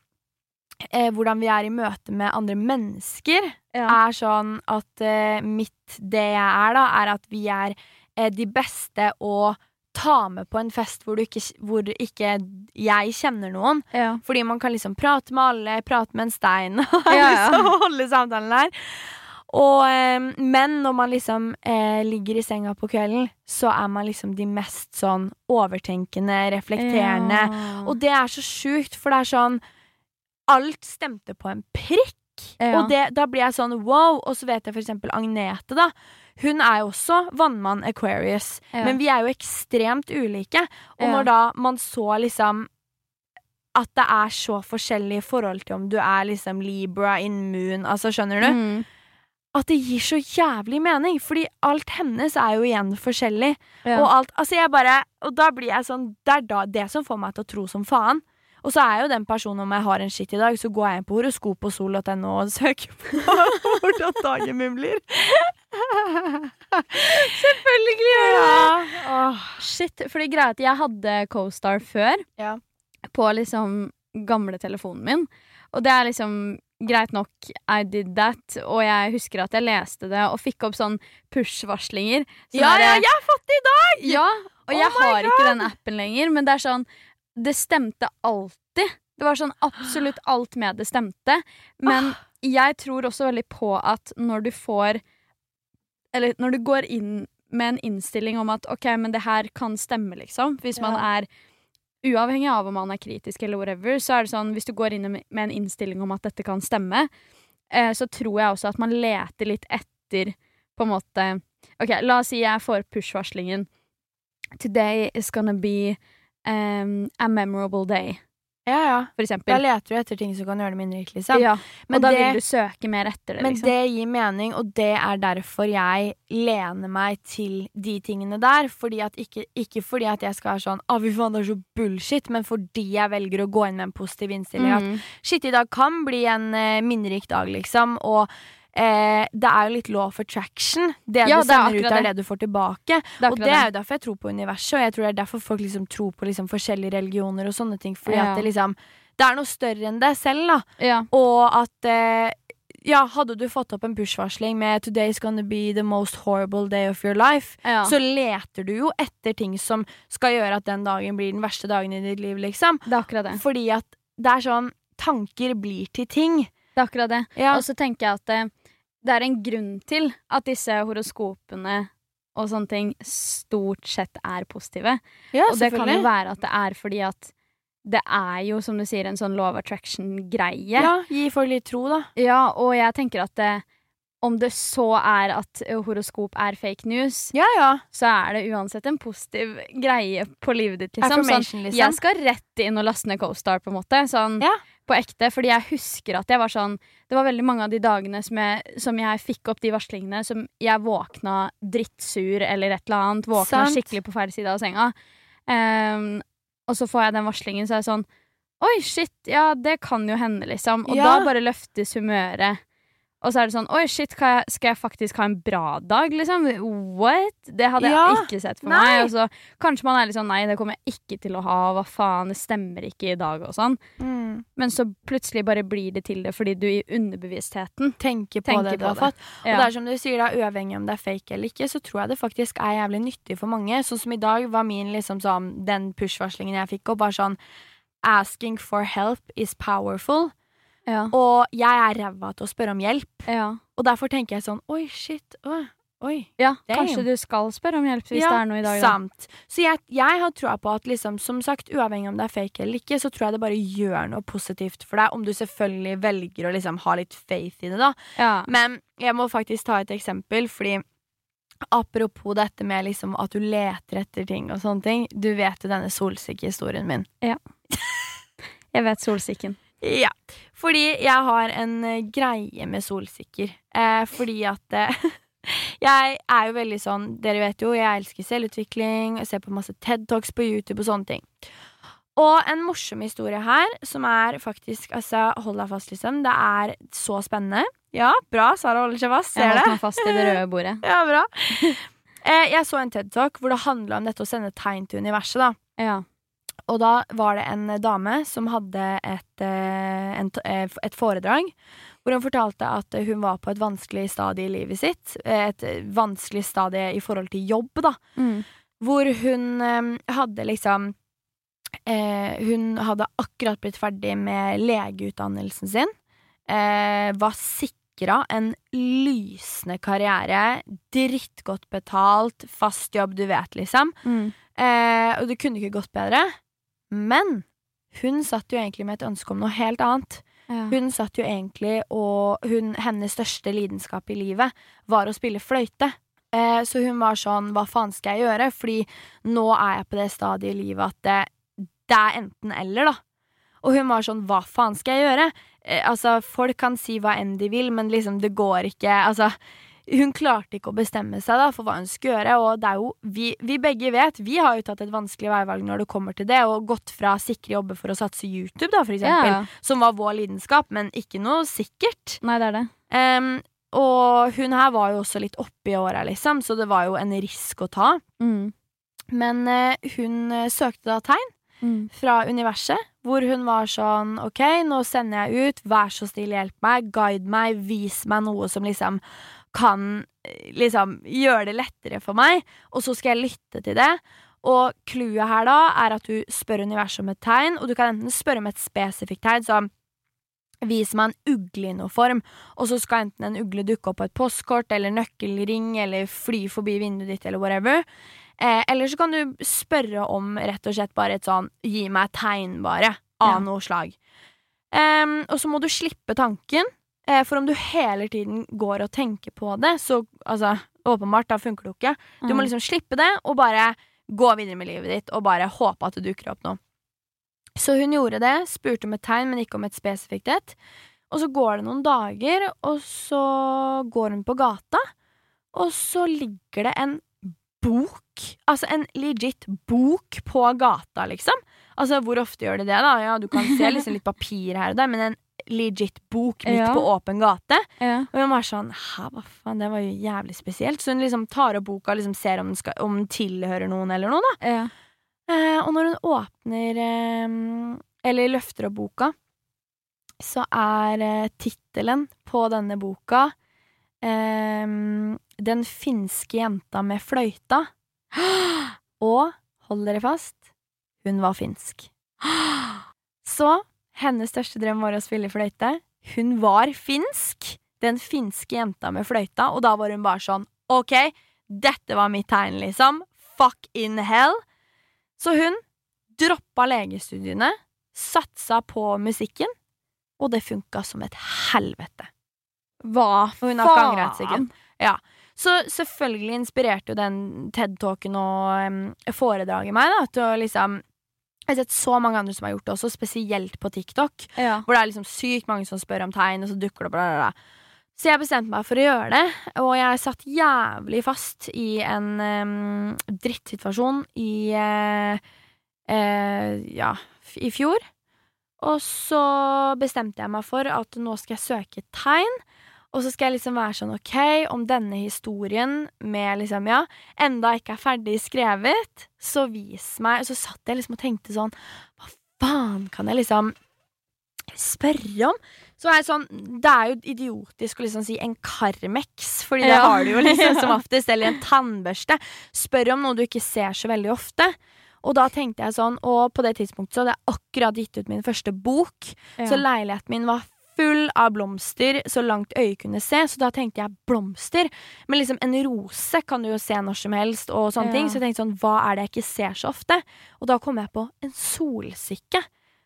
eh, hvordan vi er i møte med andre mennesker, Ja. er sånn at eh, mitt Det jeg er, da, er at vi er eh, de beste å ta med på en fest hvor, du ikke, hvor ikke jeg kjenner noen. ja. Fordi man kan liksom prate med alle, prate med en stein og liksom holde samtalen der. Og, eh, men når man liksom eh, ligger i senga på kvelden, så er man liksom de mest sånn overtenkende, reflekterende. Ja. Og det er så sjukt, for det er sånn Alt stemte på en prikk. Ja. Og det, da blir jeg sånn wow. Og så vet jeg for eksempel Agnete, da. Hun er jo også vannmann Aquarius, Ja. men vi er jo ekstremt ulike. Og når da man så liksom at det er så forskjellig i forhold til om du er liksom Libra in moon, altså skjønner du? Mm. At det gir så jævlig mening, fordi alt hennes er jo igjen forskjellig. Ja. Og alt, altså jeg bare, og da blir jeg sånn, det er da det som får meg til å tro som faen. Og så er jo den personen, om jeg har en shit i dag, så går jeg inn på horoskop og søker på hvordan dagen min blir. Selvfølgelig gjør jeg det! Åh. Shit, for greia er at jeg hadde CoStar før Ja. på liksom gamle telefonen min. Og det er liksom greit nok, I did that. Og jeg husker at jeg leste det og fikk opp sånn push-varslinger. Sånn Ja, ja, jeg har fått det i dag! Ja, og Oh jeg har har ikke den appen lenger, men det er sånn Det stemte alltid. Det var sånn absolutt alt med det stemte. Men Ah. jeg tror også veldig på at når du får Eller når du går inn med en innstilling om at OK, men det her kan stemme, liksom. Hvis man er Uavhengig av om man er kritisk eller whatever, så er det sånn hvis du går inn med en innstilling om at dette kan stemme, eh, så tror jeg også at man leter litt etter på en måte OK, la oss si jeg får push-varslingen. Today is gonna be um, a memorable day, Ja, ja. for Da leter du etter ting som kan gjøre det mindre liksom. Ja, Men og da det- vil du søke mer etter det, Men liksom. det gir mening, og det er derfor jeg lener meg til de tingene der. Fordi at ikke, ikke fordi at jeg skal være sånn Å, fy faen, det er så bullshit, men fordi jeg velger å gå inn med en positiv innstilling. At Mm. shit, i dag kan bli en uh, minnerik dag, liksom. Og eh, det er jo litt law of attraction. Det Ja, du det er sender ut, er det. det du får tilbake. Det Og det er jo derfor jeg tror på universet, og jeg tror det er derfor folk liksom tror på liksom forskjellige religioner og sånne ting. Fordi Ja. at det liksom Det er noe større enn deg selv, da. Ja. Og at eh, Ja, hadde du fått opp en push-varsling med 'Today's gonna be the most horrible day of your life', Ja. så leter du jo etter ting som skal gjøre at den dagen blir den verste dagen i ditt liv, liksom. det er akkurat det. Fordi at det er sånn Tanker blir til ting. Det er akkurat det. Ja. Og så tenker jeg at det, det er en grunn til at disse horoskopene og sånne ting stort sett er positive. ja og det kan jo være at det er fordi at det er jo, som du sier, en sånn law of attraction-greie. Ja, gi folk litt tro, da. Ja, og jeg tenker at det, om det så er at horoskop er fake news, Ja, ja. så er det uansett en positiv greie på livet ditt, liksom. Sånn, liksom. jeg skal rett inn og laste ned CoStar, på en måte. Sånn Ja. På ekte. Fordi jeg husker at jeg var sånn Det var veldig mange av de dagene som jeg, som jeg fikk opp de varslingene, som jeg våkna drittsur eller et eller annet. Våkna Sant. skikkelig på feil side av senga. Um, og så får jeg den varslingen, så er jeg sånn Oi, shit, ja, det kan jo hende, liksom. Og Ja. da bare løftes humøret. Og så er det sånn Oi, shit, skal jeg, skal jeg faktisk ha en bra dag, liksom? What? Det hadde Ja. jeg ikke sett for Nei. meg. Og så kanskje man er litt sånn Nei, det kommer jeg ikke til å ha. Hva faen, det stemmer ikke i dag, og sånn. Mm. Men så plutselig bare blir det til det fordi du i underbevisstheten tenker på Tenker det du på har det. fått. Ja. Og det er som du sier, da, uavhengig om det er fake eller ikke, så tror jeg det faktisk er jævlig nyttig for mange. Sånn som i dag var min liksom sånn Den push-varslingen jeg fikk opp, var sånn Asking for help is powerful. Ja. Og jeg er ræva til å spørre om hjelp. ja. Og derfor tenker jeg sånn Oi, shit. Oi. oi. ja Damn. kanskje du skal spørre om hjelp hvis Ja, det er noe i dag, da. Sant. Så jeg, jeg har troa på at liksom, som sagt, uavhengig om det er fake eller ikke, så tror jeg det bare gjør noe positivt for deg, om du selvfølgelig velger å liksom ha litt faith i det, da. Ja. Men jeg må faktisk ta et eksempel, fordi apropos dette med liksom at du leter etter ting og sånne ting. Du vet jo denne solsikkehistorien min. Jeg vet solsikken. Ja. Fordi jeg har en eh, greie med solsikker. Eh, fordi at eh, Jeg er jo veldig sånn Dere vet jo, jeg elsker selvutvikling, jeg ser på masse TED Talks på YouTube og sånne ting. Og en morsom historie her, som er faktisk Altså, hold deg fast, liksom. Det er så spennende. Ja, bra. Sara holder seg fast. Jeg Ser holdt meg fast i det røde bordet. Ja, bra. Eh, jeg så en TED Talk hvor det handla om dette å sende tegn til universet. da Ja. Og da var det en dame som hadde et, eh, eh, et foredrag hvor hun fortalte at hun var på et vanskelig stadie i livet sitt. eh, Et vanskelig stadie i forhold til jobb, da. Mm. Hvor hun eh, hadde liksom eh, Hun hadde akkurat blitt ferdig med legeutdannelsen sin. Eh, var sikra en lysende karriere. Drittgodt betalt, fast jobb, du vet, liksom. Mm. Eh, og det kunne ikke gått bedre. Men hun satt jo egentlig med et ønske om noe helt annet. Ja. Hun satt jo egentlig og hun, Hennes største lidenskap i livet var å spille fløyte. Eh, så hun var sånn Hva faen skal jeg gjøre? Fordi nå er jeg på det stadiet i livet at det, det er enten eller, da. Og hun var sånn Hva faen skal jeg gjøre? Eh, altså, folk kan si hva enn de vil, men liksom, det går ikke. Altså, hun klarte ikke å bestemme seg da for hva hun skulle gjøre. Og det er jo, vi, vi begge vet, vi har jo tatt et vanskelig veivalg når det kommer til det, og gått fra sikre jobber for å satse YouTube, da, for eksempel, Ja. som var vår lidenskap, men ikke noe sikkert. Nei, det er det. Um, og hun her var jo også litt oppi åra, liksom, så det var jo en risk å ta. Mm. Men uh, hun eh, søkte da tegn Mm. fra universet, hvor hun var sånn OK, nå sender jeg ut, vær så snill, hjelp meg, guide meg, vis meg noe som liksom kan eh, liksom gjøre det lettere for meg, og så skal jeg lytte til det. Og clouet her da er at du spør universet om et tegn, og du kan enten spørre om et spesifikt tegn, som Vis meg en ugle i noe form, og så skal enten en ugle dukke opp på et postkort eller nøkkelring eller fly forbi vinduet ditt eller whatever. Eh, eller så kan du spørre om rett og slett bare et sånn gi meg tegn, bare, av Ja. noe slag. Um, og så må du slippe tanken, for om du hele tiden går og tenker på det, så altså, åpenbart, da funker det jo ikke. Du må Mm. liksom slippe det, og bare gå videre med livet ditt, og bare håpe at det dukker opp noe. Så hun gjorde det, spurte om et tegn, men ikke om et spesifikt et. Og så går det noen dager, og så går hun på gata, og så ligger det en bok, altså en legit bok på gata, liksom. Altså, hvor ofte gjør de det, da? Ja, du kan se liksom litt papir her og der, men en legit bok midt Ja. på åpen gate. Ja. Og hun var sånn Hæ, hva faen, det var jo jævlig spesielt. Så hun liksom tar opp boka og liksom ser om den, skal, om den tilhører noen eller noe, da. Ja. Eh, og når hun åpner eh, Eller løfter opp boka, så er eh, tittelen på denne boka eh, Den finske jenta med fløyta. Og, hold dere fast, hun var finsk. Så hennes største drøm var å spille fløyte. Hun var finsk. Den finske jenta med fløyta. Og da var hun bare sånn OK, dette var mitt tegn, liksom. Fuck in hell. Så hun droppa legestudiene, satsa på musikken, og det funka som et helvete. Hva Og hun har ikke angret et sekund. Så selvfølgelig inspirerte jo den TED-talken og um, foredraget meg da, til å liksom Jeg har sett så mange andre som har gjort det også, spesielt på TikTok. Ja. Hvor det er liksom sykt mange som spør om tegn, og så dukker det opp bla, bla, bla. Så jeg bestemte meg for å gjøre det, og jeg satt jævlig fast i en um, drittsituasjon i uh, uh, Ja, i fjor. Og så bestemte jeg meg for at nå skal jeg søke tegn. Og så skal jeg liksom være sånn OK, om denne historien med liksom, ja, enda ikke er ferdig skrevet, så vis meg Og så satt jeg liksom og tenkte sånn Hva faen kan jeg liksom spørre om? Så er jeg sånn Det er jo idiotisk å liksom si en Carmex, fordi det Ja. har du jo liksom Ja. som oftest. Eller en tannbørste. Spør om noe du ikke ser så veldig ofte. Og da tenkte jeg sånn, og på det tidspunktet så hadde jeg akkurat gitt ut min første bok. Så leiligheten min var full av blomster så langt øyet kunne se, så da tenkte jeg blomster. Men liksom en rose kan du jo se når som helst, og sånne Ja. ting. Så jeg tenkte sånn, hva er det jeg ikke ser så ofte? Og da kom jeg på en solsikke.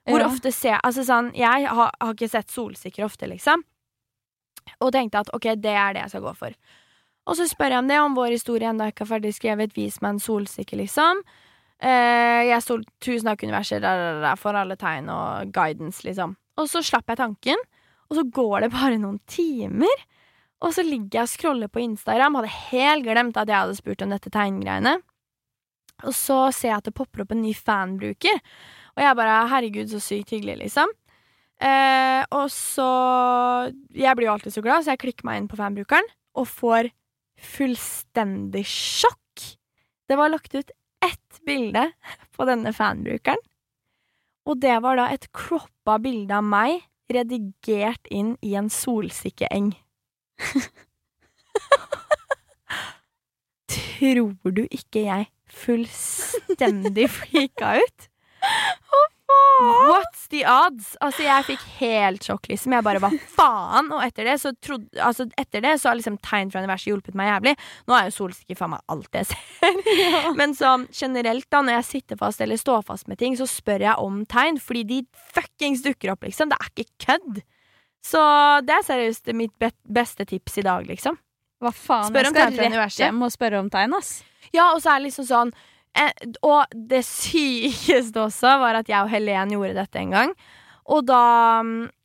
Hvor Ja. ofte ser Altså sånn, jeg har, har ikke sett solsikker ofte, liksom. Og tenkte at ok, det er det jeg skal gå for. Og så spør jeg om det, om vår historie ennå ikke er ferdig skrevet. Vis meg en solsikke, liksom. Eh, jeg sto tusen takk, universet, der, der, der, for alle tegn og guidance, liksom. Og så slapp jeg tanken, og så går det bare noen timer. Og så ligger jeg og scroller på Instagram, hadde helt glemt at jeg hadde spurt om dette tegngreiene. Og så ser jeg at det popper opp en ny fanbruker, og jeg bare herregud, så sykt hyggelig, liksom. Eh, og så Jeg blir jo alltid så glad, så jeg klikker meg inn på fanbrukeren og får fullstendig sjokk. Det var lagt ut ett bilde på denne fanbrukeren, og det var da et croppa bilde av meg redigert inn i en solsikkeeng. Tror du ikke jeg fullstendig freaka ut? What's the odds? Altså, jeg fikk helt sjokk, liksom. Jeg bare, hva faen? Og etter det så trodde Altså, etter det så har liksom tegn fra universet hjulpet meg jævlig. Nå er jo solsikker faen meg alt jeg ser. Men så generelt, da, når jeg sitter fast eller står fast med ting, så spør jeg om tegn, fordi de fuckings dukker opp, liksom. Det er ikke kødd. Så det er seriøst mitt be beste tips i dag, liksom. Hva faen? Spør jeg skal rett hjem og spørre om tegn, ass. Ja, og så er det liksom sånn Og det sykeste også var at jeg og Helen gjorde dette en gang. Og da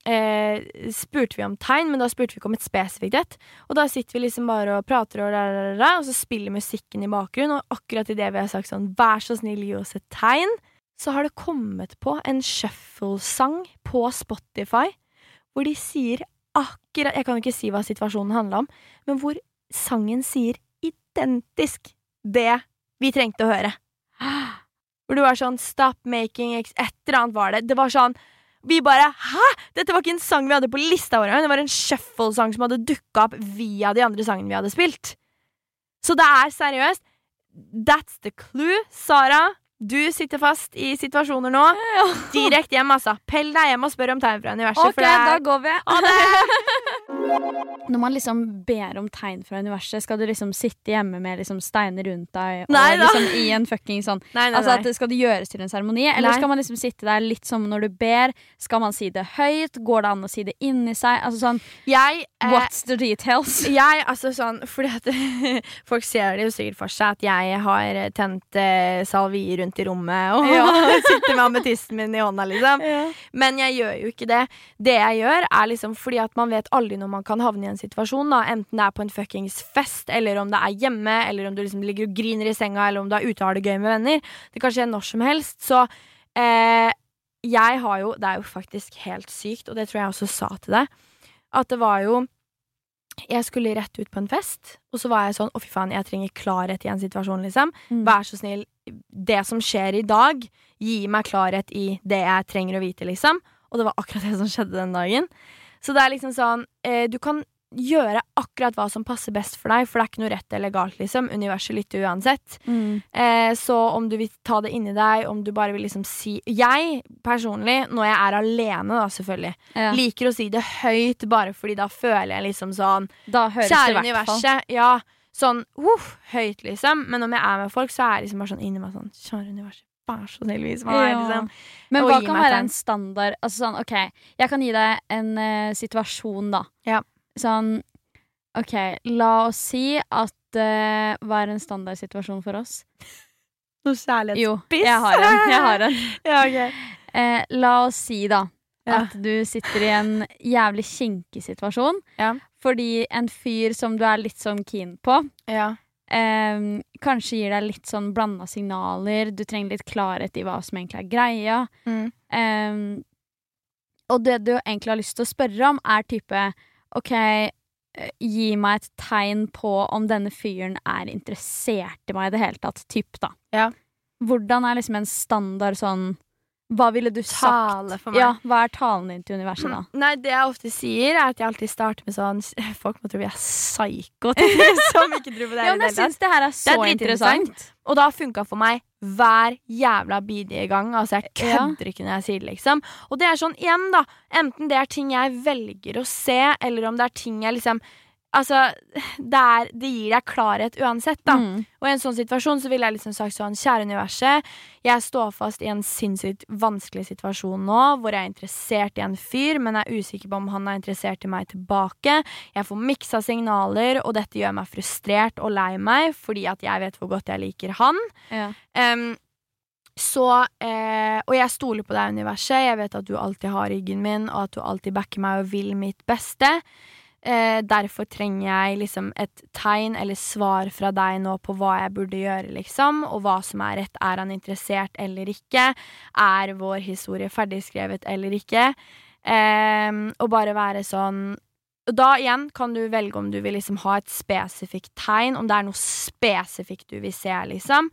eh, spurte vi om tegn, men da spurte vi ikke om et spesifikt et. Og da sitter vi liksom bare og prater, og, da, da, da, og så spiller musikken i bakgrunnen, og akkurat idet vi har sagt sånn vær så snill, gi oss et tegn, så har det kommet på en shuffle-sang på Spotify hvor de sier akkurat Jeg kan ikke si hva situasjonen handla om, men hvor sangen sier identisk det vi trengte å høre. Hvor det var sånn 'stop making ex-' Et eller annet var det. Det var sånn Vi bare 'hæ?! Dette var ikke en sang vi hadde på lista vår. Det var en shuffle-sang som hadde dukka opp via de andre sangene vi hadde spilt. Så det er seriøst. That's the clue, Sara. Du sitter fast i situasjoner nå. Direkte hjem, altså. Pell deg hjem og spør om tegn fra universet. Ok, da går vi. Ha det! Når man liksom ber om tegn fra universet, skal du liksom sitte hjemme med liksom steiner rundt deg og Nei liksom i en fucking sånn Nei, nei, Altså at det Skal det gjøres til en seremoni, eller skal man liksom sitte der litt som når du ber? Skal man si det høyt? Går det an å si det inni seg? Altså sånn Jeg eh, What's the details? Jeg, altså sånn Fordi at folk ser det jo sikkert for seg at jeg har tent eh, salvie rundt i rommet og Ja. sitter med ametisten min i hånda, liksom. Men jeg gjør jo ikke det. Det jeg gjør, er liksom fordi at man vet aldri når man kan havne i en situasjon, da. Enten det er på en fuckings fest, eller om det er hjemme, eller om du liksom ligger og griner i senga, eller om du er ute og har det gøy med venner. Det kan skje når som helst. Så eh, jeg har jo Det er jo faktisk helt sykt, og det tror jeg også sa til deg, at det var jo jeg skulle rett ut på en fest, og så var jeg sånn Å, fy faen, jeg trenger klarhet i en situasjon, liksom. Mm. Vær så snill, det som skjer i dag, gi meg klarhet i det jeg trenger å vite, liksom. Og det var akkurat det som skjedde den dagen. Så det er liksom sånn eh, Du kan gjøre akkurat hva som passer best for deg, for det er ikke noe rett eller galt, liksom. Universet lytter uansett. Mm. Eh, så om du vil ta det inni deg, om du bare vil liksom si Jeg personlig, når jeg er alene, da, selvfølgelig, Ja. liker å si det høyt, bare fordi da føler jeg liksom sånn Kjære universet. Ja, sånn uh, høyt, liksom. Men om jeg er med folk, så er jeg liksom bare sånn inni meg sånn Kjære universet, vær så snill, vis meg. Ja. Liksom. Men hva kan være en standard Altså sånn, OK, jeg kan gi deg en uh, situasjon, da. Ja. Sånn OK, la oss si at uh, Hva er en standardsituasjon for oss? Noe kjærlighetsspiss? Jo, jeg har en. Jeg har en. ja, okay. uh, la oss si, da, Ja. at du sitter i en jævlig kinkig situasjon. Ja. Fordi en fyr som du er litt sånn keen på, Ja. Eh, kanskje gir deg litt sånn blanda signaler. Du trenger litt klarhet i hva som egentlig er greia. Mm. Eh, og det du egentlig har lyst til å spørre om, er type OK, eh, gi meg et tegn på om denne fyren er interessert i meg i det hele tatt. Typ, da. Ja. Hvordan er liksom en standard sånn Hva ville du sagt? Tale for meg. Ja, hva er talen din til universet, da? Nei, det jeg ofte sier, er at jeg alltid starter med sånn Folk må tro vi er psyko som ikke tror på det. Ja, men jeg syns det her er så er interessant. Og det har funka for meg hver jævla bidige gang. Altså, jeg kødder ikke når jeg sier det, liksom. Og det er sånn igjen, da. Enten det er ting jeg velger å se, eller om det er ting jeg liksom Altså, det, er, det gir deg klarhet uansett, da. Mm. Og i en sånn situasjon så ville jeg liksom sagt sånn Kjære universet, jeg står fast i en sinnssykt vanskelig situasjon nå, hvor jeg er interessert i en fyr, men jeg er usikker på om han er interessert i meg tilbake. Jeg får miksa signaler, og dette gjør meg frustrert og lei meg, fordi at jeg vet hvor godt jeg liker han. Ja. Um, så eh, Og jeg stoler på deg, universet. Jeg vet at du alltid har ryggen min, og at du alltid backer meg og vil mitt beste. Eh, derfor trenger jeg liksom et tegn eller svar fra deg nå på hva jeg burde gjøre, liksom, og hva som er rett. Er han interessert eller ikke? Er vår historie ferdigskrevet eller ikke? Eh, og bare være sånn Da igjen kan du velge om du vil liksom ha et spesifikt tegn, om det er noe spesifikt du vil se, liksom.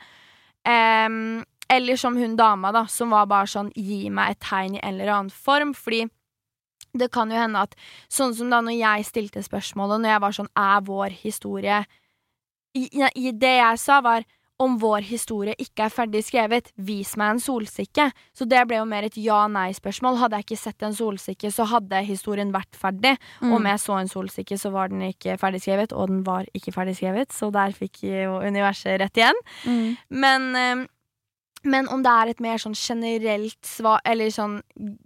Em, eller som hun dama, da, som var bare sånn Gi meg et tegn i en eller annen form. Fordi det kan jo hende at Sånn som da når jeg stilte spørsmålet, når jeg var sånn Er vår historie i, i Det jeg sa, var om vår historie ikke er ferdig skrevet, vis meg en solsikke. Så det ble jo mer et ja-nei-spørsmål. Hadde jeg ikke sett en solsikke, så hadde historien vært ferdig. Mm. Om jeg så en solsikke, så var den ikke ferdig skrevet, og den var ikke ferdig skrevet, så der fikk jo universet rett igjen. Mm. Men, eh, men om det er et mer sånn generelt svar Eller sånn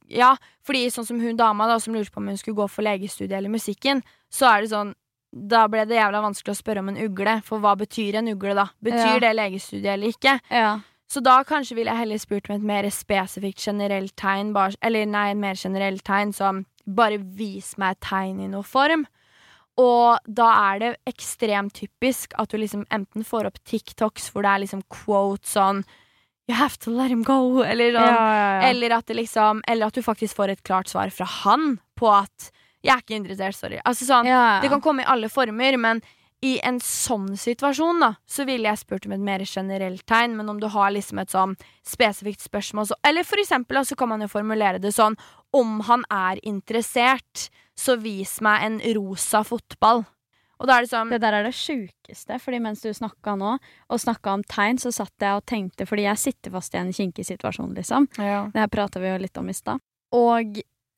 Ja, fordi sånn som hun dama da som lurte på om hun skulle gå for legestudiet eller musikken, så er det sånn da ble det jævla vanskelig å spørre om en ugle, for hva betyr en ugle, da? Betyr Ja. det legestudiet eller ikke? Ja. Så da kanskje ville jeg heller spurt med et mer spesifikt generelt tegn, bare, eller nei, et mer generelt tegn som bare vis meg et tegn i noe form. Og da er det ekstremt typisk at du liksom enten får opp TikToks hvor det er liksom quote sånn You have to let him go, eller sånn. ja. Eller at det liksom Eller at du faktisk får et klart svar fra han på at 'jeg er ikke interessert', sorry. Altså sånn ja. det kan komme i alle former, men i en sånn situasjon, da, så ville jeg spurt om et mer generelt tegn, men om du har liksom et sånn spesifikt spørsmål, så Eller for eksempel, så kan man jo formulere det sånn Om han er interessert, så vis meg en rosa fotball. Og da er det sånn Det der er det sjukeste, fordi mens du snakka nå, og snakka om tegn, så satt jeg og tenkte, fordi jeg sitter fast i en kinkig situasjon, liksom. ja. Det her prata vi jo litt om i stad. Og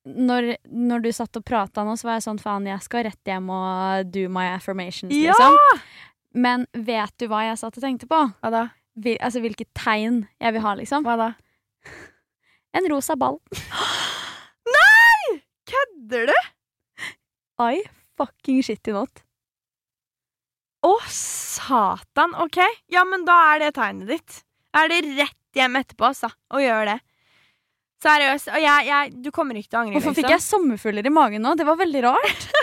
når, når du satt og prata nå, så var jeg sånn faen, jeg skal rett hjem og do my affirmations, Ja! liksom. Men vet du hva jeg satt og tenkte på? Hva da? Hvil, altså hvilket tegn jeg vil ha, liksom? Hva da? En rosa ball. Nei! Kødder du? I fucking shitty not. Å, satan. Ok, ja, men da er det tegnet ditt. Er det rett hjem etterpå, altså, og gjør det. Seriøst. Og jeg, jeg Du kommer ikke til å angre. Hvorfor fikk liksom. jeg sommerfugler i magen nå? Det var veldig rart.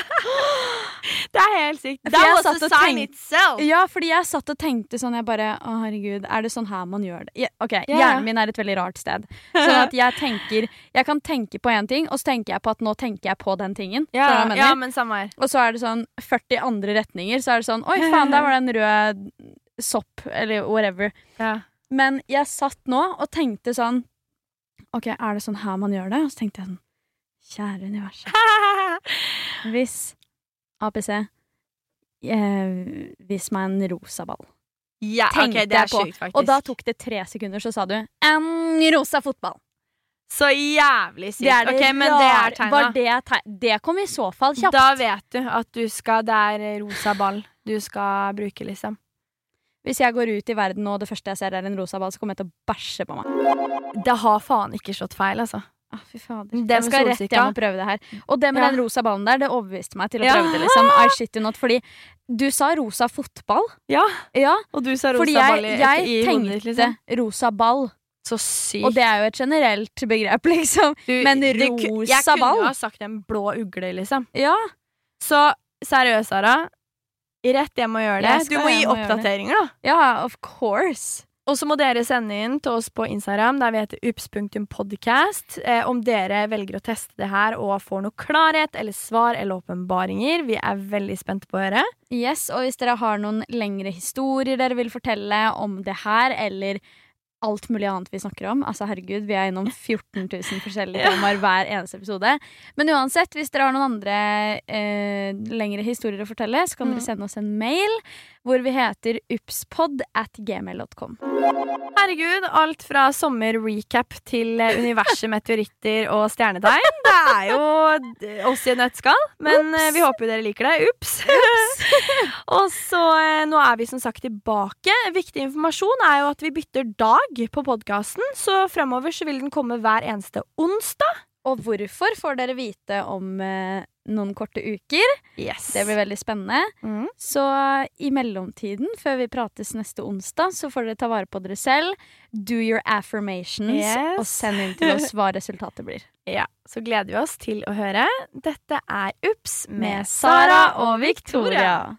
Det er helt sykt. That jeg was a sign itself. Ja, fordi jeg satt og tenkte sånn Jeg bare Å, herregud, er det sånn her man gjør det? Ja, ok, yeah. Hjernen min er et veldig rart sted. Sånn at jeg tenker Jeg kan tenke på én ting, og så tenker jeg på at nå tenker jeg på den tingen. Jeg mener? ja, men samme her. Og så er det sånn 40 andre retninger, så er det sånn Oi, faen, der var det en rød sopp, eller whatever. Yeah. Men jeg satt nå og tenkte sånn OK, er det sånn her man gjør det? Og så tenkte jeg sånn Kjære universet. Hvis APC eh, Vis meg en rosa ball. ja, tenkte Tenkte det er jeg på. Sykt, faktisk. Og da tok det tre sekunder, så sa du en rosa fotball. Så jævlig sykt. Det det ok, men det er tegna. det, det kom i så fall kjapt. Da vet du at du skal Det er rosa ball du skal bruke, liksom. Hvis jeg går ut i verden og det første jeg ser er en rosa ball, så kommer jeg til å bæsje på meg. Det har faen ikke slått feil, altså. Ah, fy fader. Jeg skal rett hjem og prøve det her. Og det med Ja. den rosa ballen der, det overbeviste meg til å prøve det, liksom. I shit you not. Fordi du sa rosa fotball. Ja, Ja, og du sa rosa fordi ball jeg, i, jeg i hodet ditt, tenkte liksom. rosa ball. Så sykt. Og det er jo et generelt begrep, liksom. Du, men rosa ball Jeg kunne ball? ha sagt en blå ugle, liksom. Ja. Så seriøst, Sara. Rett hjem og gjør det. Du må gi gjøre oppdateringer, da. ja, of course. Og så må dere sende inn til oss på Instagram, der vi heter ups.podcast, eh, om dere velger å teste det her og får noe klarhet eller svar eller åpenbaringer. Vi er veldig spente på å høre. Yes, og hvis dere har noen lengre historier dere vil fortelle om det her, eller alt mulig annet vi snakker om Altså herregud, vi er innom 14 000 forskjellige temaer hver eneste episode. Men uansett, hvis dere har noen andre eh, lengre historier å fortelle, så kan Mm. dere sende oss en mail hvor vi heter upspod at gmail.com. Herregud, alt fra sommer-recap til eh, universet, meteoritter og stjernetegn. Det er jo oss i et nøttskall, men Ups. vi håper jo dere liker det. Ups! og så eh, nå er vi som sagt tilbake. Viktig informasjon er jo at vi bytter dag på podkasten, så fremover så vil den komme hver eneste onsdag. Og hvorfor får dere vite om eh, noen korte uker. Yes. Det blir veldig spennende. mm. Så i mellomtiden, før vi prates neste onsdag, så får dere ta vare på dere selv. Do your affirmations, Yes. og send inn til oss hva resultatet blir. Ja, så gleder vi oss til å høre. Dette er Ups med Sara og Victoria.